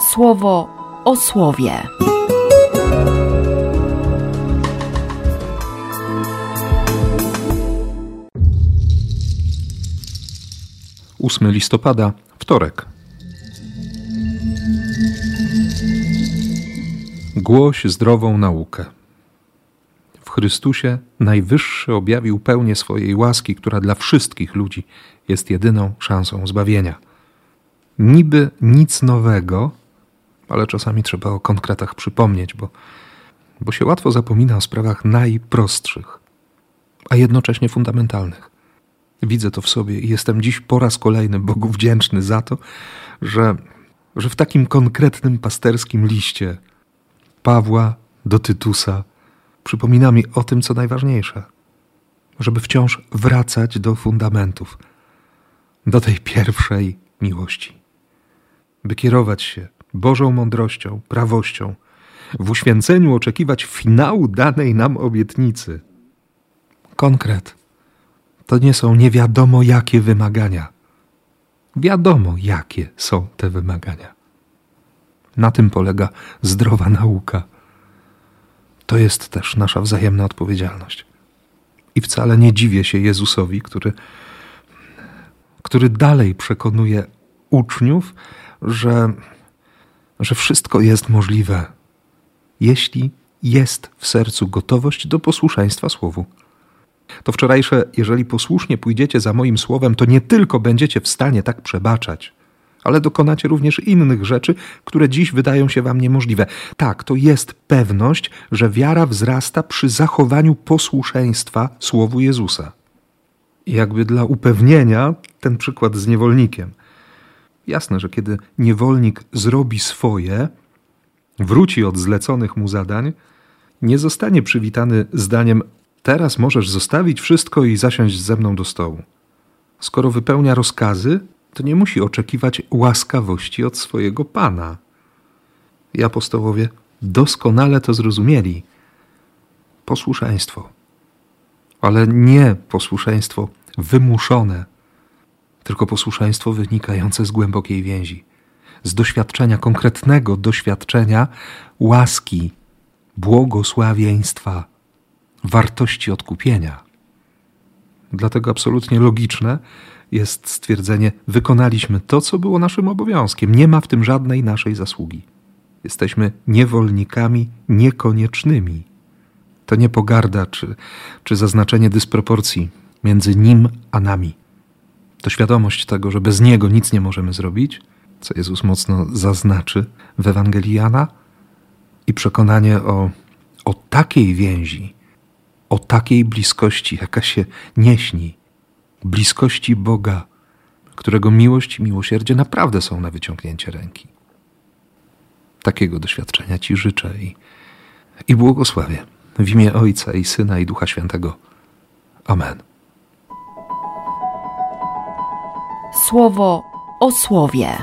słowo o słowie. 8 listopada, wtorek. Głoś zdrową naukę. W Chrystusie Najwyższy objawił pełnię swojej łaski, która dla wszystkich ludzi jest jedyną szansą zbawienia. Niby nic nowego, ale czasami trzeba o konkretach przypomnieć, bo, bo się łatwo zapomina o sprawach najprostszych, a jednocześnie fundamentalnych. Widzę to w sobie i jestem dziś po raz kolejny Bogu wdzięczny za to, że, że w takim konkretnym pasterskim liście Pawła do Tytusa przypomina mi o tym, co najważniejsze, żeby wciąż wracać do fundamentów, do tej pierwszej miłości, by kierować się Bożą mądrością, prawością, w uświęceniu oczekiwać finału danej nam obietnicy. Konkret to nie są nie wiadomo jakie wymagania. Wiadomo, jakie są te wymagania. Na tym polega zdrowa nauka. To jest też nasza wzajemna odpowiedzialność. I wcale nie dziwię się Jezusowi, który, który dalej przekonuje uczniów, że, że wszystko jest możliwe, jeśli jest w sercu gotowość do posłuszeństwa Słowu. To wczorajsze, jeżeli posłusznie pójdziecie za moim słowem, to nie tylko będziecie w stanie tak przebaczać, ale dokonacie również innych rzeczy, które dziś wydają się wam niemożliwe. Tak, to jest pewność, że wiara wzrasta przy zachowaniu posłuszeństwa słowu Jezusa. Jakby dla upewnienia ten przykład z niewolnikiem. Jasne, że kiedy niewolnik zrobi swoje, wróci od zleconych mu zadań, nie zostanie przywitany zdaniem: Teraz możesz zostawić wszystko i zasiąść ze mną do stołu. Skoro wypełnia rozkazy, to nie musi oczekiwać łaskawości od swojego Pana. I apostołowie doskonale to zrozumieli. Posłuszeństwo. Ale nie posłuszeństwo wymuszone, tylko posłuszeństwo wynikające z głębokiej więzi, z doświadczenia, konkretnego doświadczenia łaski, błogosławieństwa, wartości odkupienia. Dlatego absolutnie logiczne, jest stwierdzenie: wykonaliśmy to, co było naszym obowiązkiem. Nie ma w tym żadnej naszej zasługi. Jesteśmy niewolnikami niekoniecznymi. To nie pogarda czy, czy zaznaczenie dysproporcji między nim a nami. To świadomość tego, że bez niego nic nie możemy zrobić, co Jezus mocno zaznaczy w Ewangelii Jana, i przekonanie o, o takiej więzi, o takiej bliskości, jaka się nie śni bliskości Boga, którego miłość i miłosierdzie naprawdę są na wyciągnięcie ręki. Takiego doświadczenia Ci życzę i, i błogosławię w imię Ojca i Syna i Ducha Świętego. Amen. Słowo o słowie.